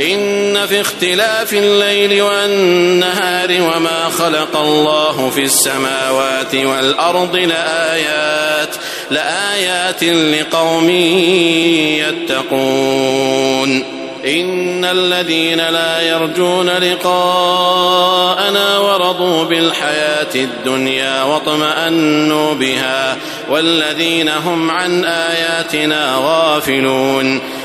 إن في اختلاف الليل والنهار وما خلق الله في السماوات والأرض لآيات لآيات لقوم يتقون. إن الذين لا يرجون لقاءنا ورضوا بالحياة الدنيا واطمأنوا بها والذين هم عن آياتنا غافلون.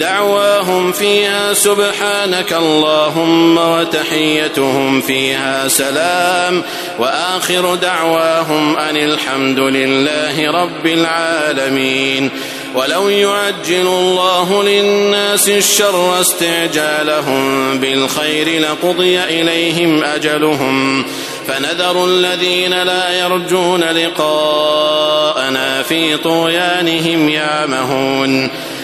دعواهم فيها سبحانك اللهم وتحيتهم فيها سلام وآخر دعواهم أن الحمد لله رب العالمين ولو يعجل الله للناس الشر استعجالهم بالخير لقضي إليهم أجلهم فنذر الذين لا يرجون لقاءنا في طغيانهم يعمهون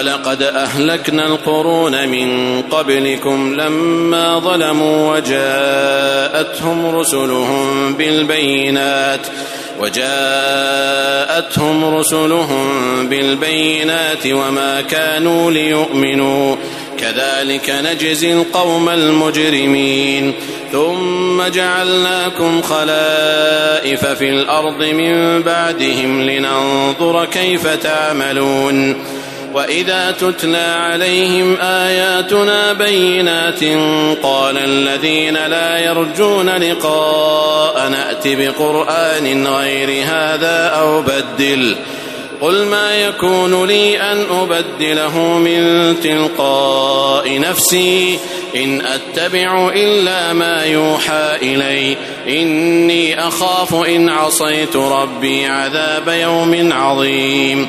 ولقد أهلكنا القرون من قبلكم لما ظلموا وجاءتهم رسلهم بالبينات وجاءتهم رسلهم بالبينات وما كانوا ليؤمنوا. كذلك نجزي القوم المجرمين. ثم جعلناكم خلائف في الأرض من بعدهم لننظر كيف تعملون. وإذا تتلى عليهم آياتنا بينات قال الذين لا يرجون لقاء نأت بقرآن غير هذا أو بدل قل ما يكون لي أن أبدله من تلقاء نفسي إن أتبع إلا ما يوحى إلي إني أخاف إن عصيت ربي عذاب يوم عظيم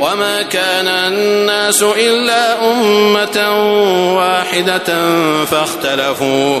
وما كان الناس إلا أمة واحدة فاختلفوا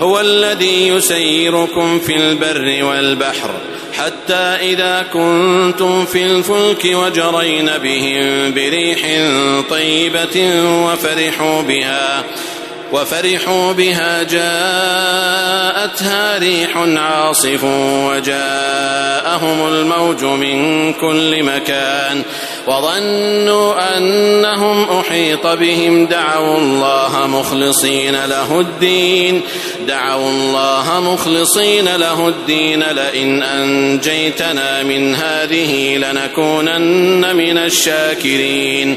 هو الذي يسيركم في البر والبحر حتى إذا كنتم في الفلك وجرين بهم بريح طيبة وفرحوا بها وفرحوا بها جاءتها ريح عاصف وجاءهم الموج من كل مكان. وظنوا أنهم أحيط بهم. دعوا الله مخلصين له الدين. دعوا الله مخلصين له الدين. لئن أنجيتنا من هذه لنكونن من الشاكرين.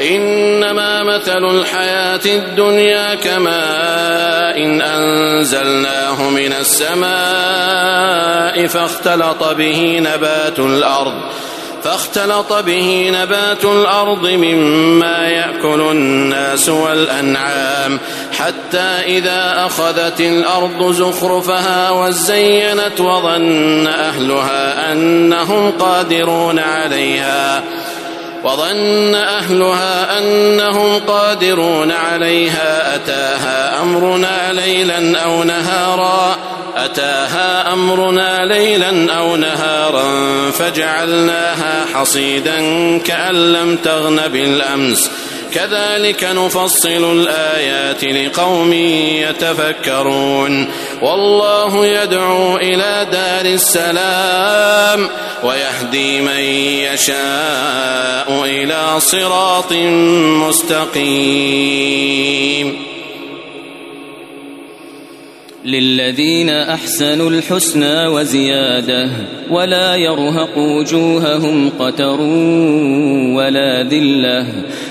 إنما مثل الحياة الدنيا كماء إن أنزلناه من السماء فاختلط به نبات الأرض فاختلط به نبات الأرض مما يأكل الناس والأنعام حتى إذا أخذت الأرض زخرفها وزينت وظن أهلها أنهم قادرون عليها وظن أهلها أنهم قادرون عليها أتاها أمرنا ليلا أو نهارا أتاها أمرنا ليلا أو نهارا فجعلناها حصيدا كأن لم تغن بالأمس. كذلك نفصل الآيات لقوم يتفكرون. والله يدعو إلى دار السلام ويهدي من يشاء إلى صراط مستقيم. للذين أحسنوا الحسنى وزيادة ولا يرهق وجوههم قتر ولا ذلة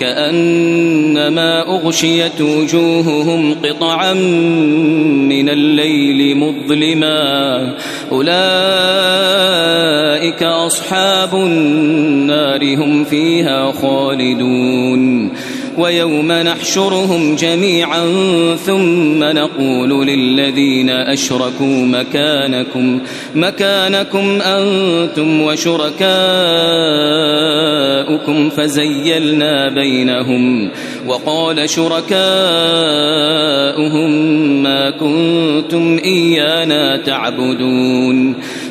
كأنما أغشيت وجوههم قطعا من الليل مظلما. أولئك أصحاب النار هم فيها خالدون. ويوم نحشرهم جميعا ثم نقول للذين أشركوا مكانكم مكانكم أنتم وشركاؤكم فزيلنا بينهم وقال شركاؤهم ما كنتم إيانا تعبدون.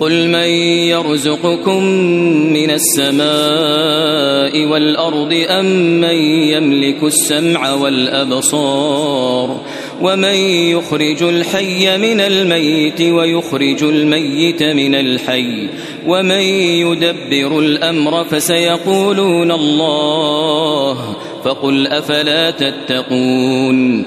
قل من يرزقكم من السماء والأرض أم من يملك السمع والأبصار ومن يخرج الحي من الميت ويخرج الميت من الحي ومن يدبر الأمر فسيقولون الله فقل أفلا تتقون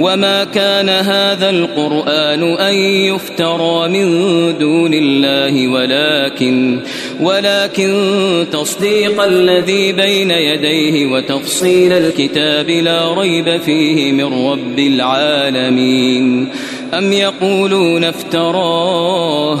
وما كان هذا القرآن أن يفترى من دون الله ولكن ولكن تصديق الذي بين يديه وتفصيل الكتاب لا ريب فيه من رب العالمين أم يقولون افتراه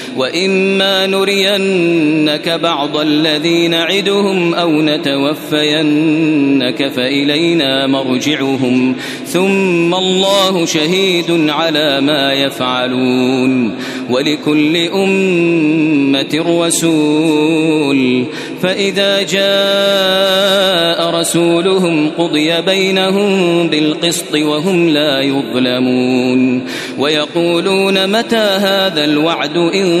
وإما نرينك بعض الذي نعدهم أو نتوفينك فإلينا مرجعهم ثم الله شهيد على ما يفعلون ولكل أمة رسول فإذا جاء رسولهم قضي بينهم بالقسط وهم لا يظلمون ويقولون متى هذا الوعد إن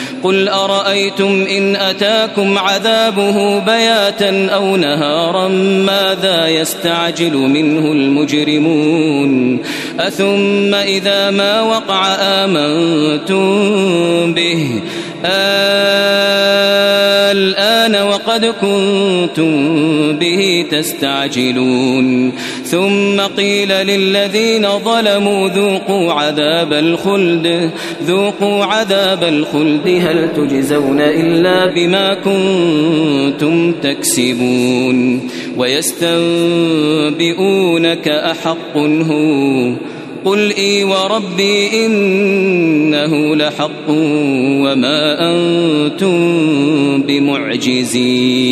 قل أرأيتم إن أتاكم عذابه بياتا أو نهارا ماذا يستعجل منه المجرمون أثم إذا ما وقع آمنتم به الآن وقد كنتم به تستعجلون. ثم قيل للذين ظلموا ذوقوا عذاب الخلد. ذوقوا عذاب الخلد هل تجزون إلا بما كنتم تكسبون. ويستنبئونك أحق هو قل إي وربي إنه لحق وما أنتم بمعجزين.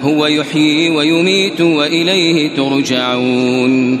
هو يحيي ويميت وإليه ترجعون.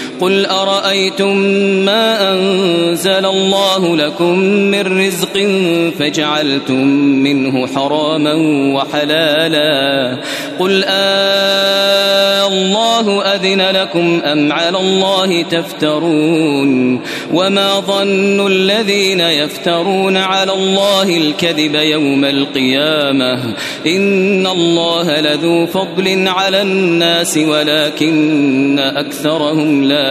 قل أرأيتم ما أنزل الله لكم من رزق فجعلتم منه حراما وحلالا قل آه الله أذن لكم أم على الله تفترون وما ظن الذين يفترون على الله الكذب يوم القيامة إن الله لذو فضل على الناس ولكن أكثرهم لا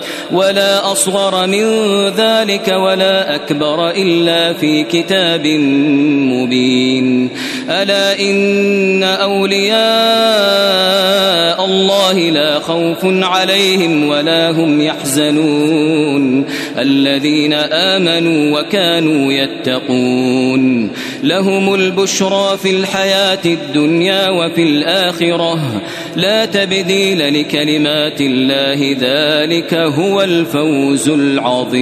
ولا أصغر من ذلك ولا أكبر إلا في كتاب مبين. ألا إن أولياء الله لا خوف عليهم ولا هم يحزنون. الذين آمنوا وكانوا يتقون. لهم البشرى في الحياة الدنيا وفي الآخرة. لا تبديل لكلمات الله ذلك هو الفوز العظيم.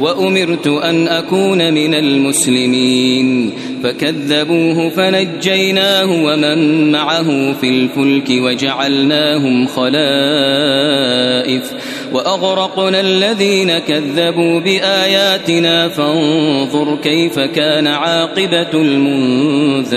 وأمرت أن أكون من المسلمين. فكذبوه فنجيناه ومن معه في الفلك وجعلناهم خلائف. وأغرقنا الذين كذبوا بآياتنا. فانظر كيف كان عاقبة المنذرين.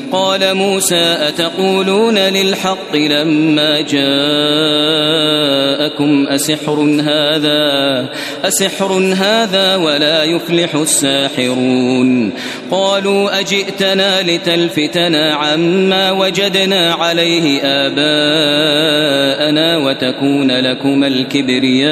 قال موسى أتقولون للحق لما جاءكم أسحر هذا أسحر هذا ولا يفلح الساحرون قالوا أجئتنا لتلفتنا عما وجدنا عليه آباءنا وتكون لكما الكبرياء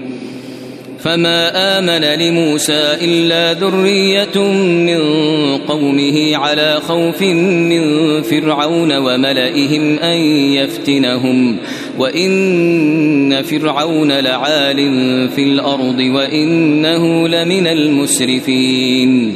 فما آمن لموسى إلا ذرية من قومه على خوف من فرعون وملئهم أن يفتنهم. وإن فرعون لعال في الأرض وإنه لمن المسرفين.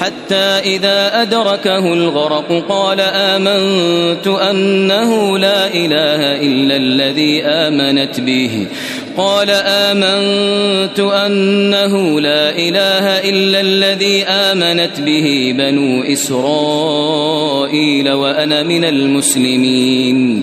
حتى إذا أدركه الغرق قال آمنت أنه لا إله إلا الذي آمنت به. قال آمنت أنه لا إله إلا الذي آمنت به بنو إسرائيل وأنا من المسلمين.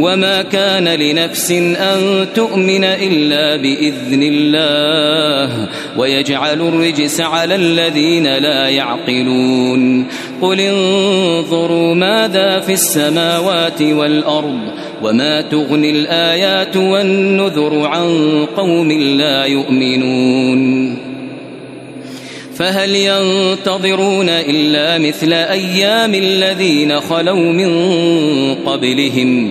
وما كان لنفس أن تؤمن إلا بإذن الله ويجعل الرجس على الذين لا يعقلون قل انظروا ماذا في السماوات والأرض وما تغني الآيات والنذر عن قوم لا يؤمنون فهل ينتظرون إلا مثل أيام الذين خلوا من قبلهم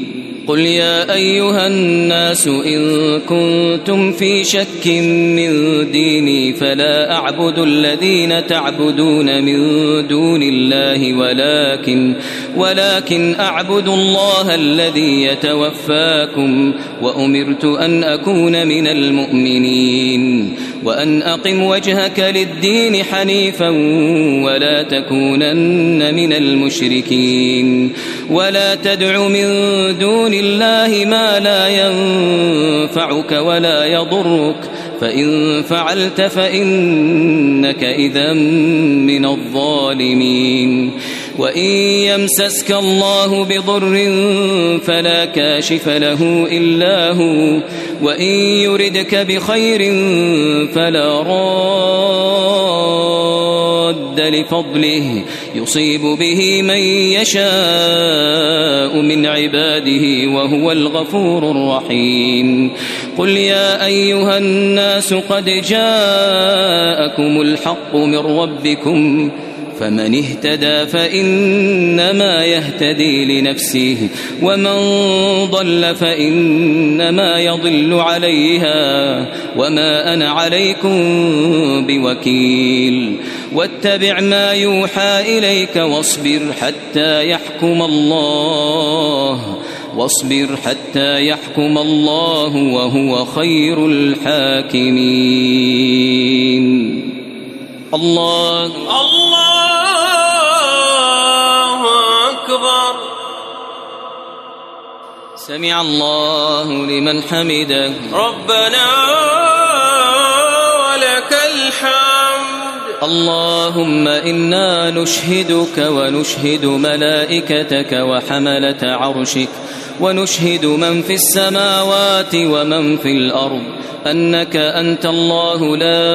قل يا أيها الناس إن كنتم في شك من ديني فلا أعبد الذين تعبدون من دون الله ولكن ولكن أعبد الله الذي يتوفاكم وأمرت أن أكون من المؤمنين وأن أقم وجهك للدين حنيفا ولا تكونن من المشركين ولا تدع من دون الله ما لا ينفعك ولا يضرك فإن فعلت فإنك إذا من الظالمين وإن يمسسك الله بضر فلا كاشف له إلا هو وإن يردك بخير فلا راد لفضله يصيب به من يشاء من عباده وهو الغفور الرحيم قل يا أيها الناس قد جاءكم الحق من ربكم فمن اهتدى فإنما يهتدي لنفسه ومن ضل فإنما يضل عليها وما أنا عليكم بوكيل. واتبع ما يوحى إليك واصبر حتى يحكم الله واصبر حتى يحكم الله وهو خير الحاكمين. الله. الله. سمع الله لمن حمده. ربنا اللهم إنا نشهدك ونشهد ملائكتك وحملة عرشك ونشهد من في السماوات ومن في الأرض أنك أنت الله لا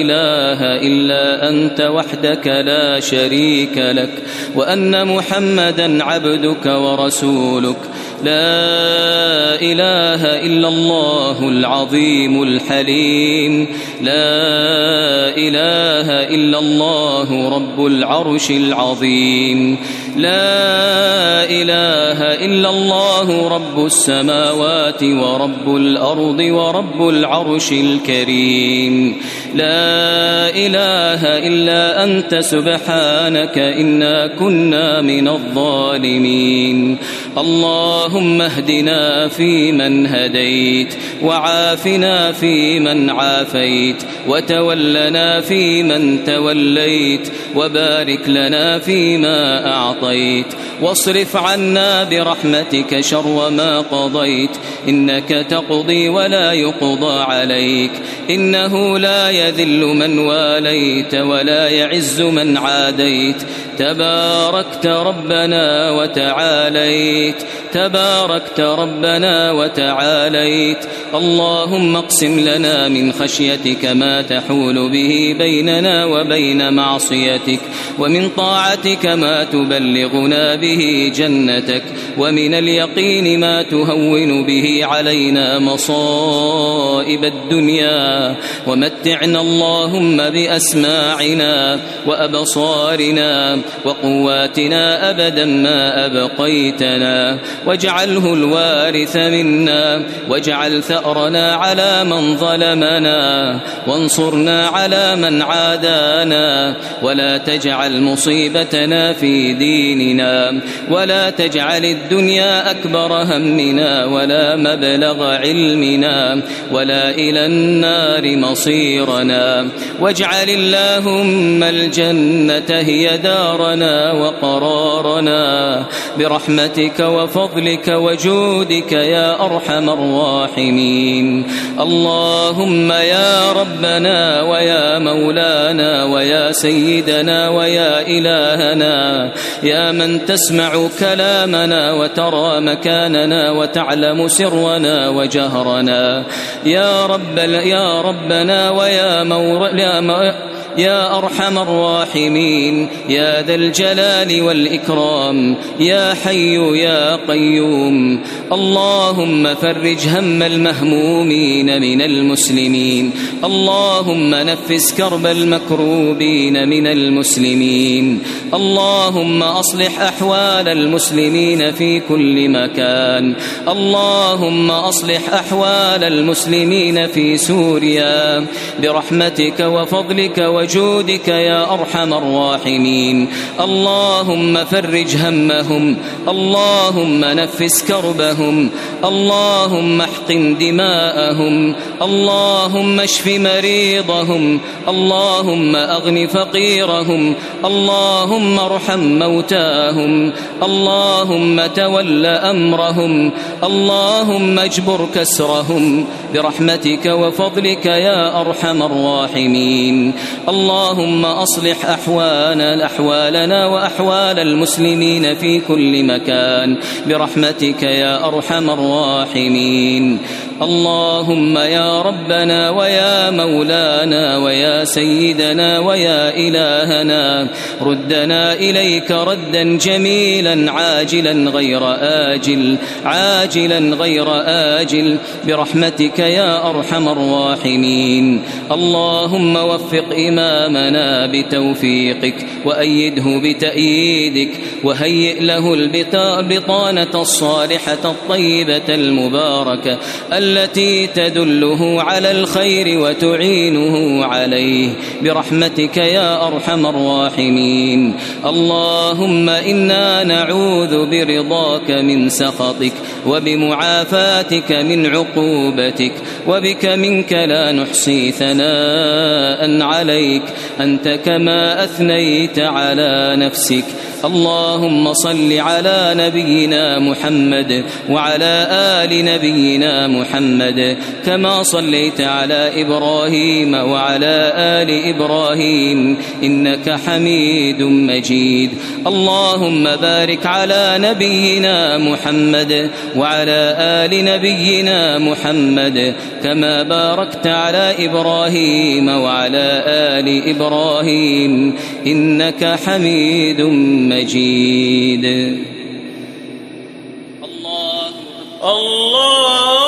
إله إلا أنت وحدك لا شريك لك وأن محمدا عبدك ورسولك لا إله إلا الله العظيم الحليم. لا إله إلا الله رب العرش العظيم. لا إله إلا الله رب السماوات ورب الأرض ورب العرش الكريم. لا إله إلا أنت سبحانك إنا كنا من الظالمين. اللهم اهدنا فيمن هديت وعافنا فيمن عافيت وتولنا فيمن توليت وبارك لنا فيما أعطيت. واصرف عنا برحمتك شر ما قضيت إنك تقضي ولا يقضى عليك. إنه لا يذل من واليت ولا يعز من عاديت. تباركت ربنا وتعاليت. تباركت ربنا وتعاليت. اللهم اقسم لنا من خشيتك ما تحول به بيننا وبين معصيتك ومن طاعتك ما تبلغنا به جنتك ومن اليقين ما تهون به علينا مصائب الدنيا. ومتعنا اللهم بأسماعنا وأبصارنا وقواتنا أبدا ما أبقيتنا. واجعله الوارث منا واجعل ثأرنا على من ظلمنا وانصرنا على من عادانا. ولا تجعل مصيبتنا في ديننا ولا تجعل الدنيا أكبر همنا ولا مبلغ علمنا ولا إلى النار مصيرنا. واجعل اللهم الجنة هي دارنا وقرارنا برحمتك وفضلك وجودك يا أرحم الراحمين. اللهم يا ربنا ويا مولانا ويا سيدنا ويا إلهنا يا من تسمع كلامنا وترى مكاننا وتعلم سرنا وجهرنا. يا رب يا ربنا ويا مولانا يا أرحم الراحمين يا ذا الجلال والإكرام يا حي يا قيوم. اللهم فرج هم المهمومين من المسلمين. اللهم نفس كرب المكروبين من المسلمين. اللهم أصلح أحوال المسلمين في كل مكان. اللهم أصلح أحوال المسلمين في سوريا. برحمتك وفضلك وجودك يا أرحم الراحمين. اللهم فرج همهم اللهم نفس كربهم اللهم احقن دماءهم اللهم اشف مريضهم اللهم أغن فقيرهم اللهم ارحم موتاهم اللهم تول أمرهم اللهم اجبر كسرهم. برحمتك وفضلك يا أرحم الراحمين. اللهم أصلح أحوالنا أحوالنا وأحوال المسلمين في كل مكان. برحمتك يا أرحم الراحمين. اللهم يا ربنا ويا مولانا ويا سيدنا ويا إلهنا ردنا إليك ردا جميلا عاجلا غير آجل عاجلا غير آجل برحمتك يا أرحم الراحمين. اللهم وفق إمامنا بتوفيقك وأيده بتأييدك وهيئ له البطانة الصالحة الطيبة المباركة التي تدله على الخير وتعينه عليه. برحمتك يا أرحم الراحمين. اللهم إنا نعوذ برضاك من سخطك وبمعافاتك من عقوبتك وبك منك لا نحصي ثناء عليك. أنت كما أثنيت على نفسك. اللهم صل على نبينا محمد وعلى آل نبينا محمد كما صليت على إبراهيم وعلى آل إبراهيم إنك حميد مجيد. اللهم بارك على نبينا محمد وعلى آل نبينا محمد كما باركت على إبراهيم وعلى آل إبراهيم إنك حميد مجيد الله الله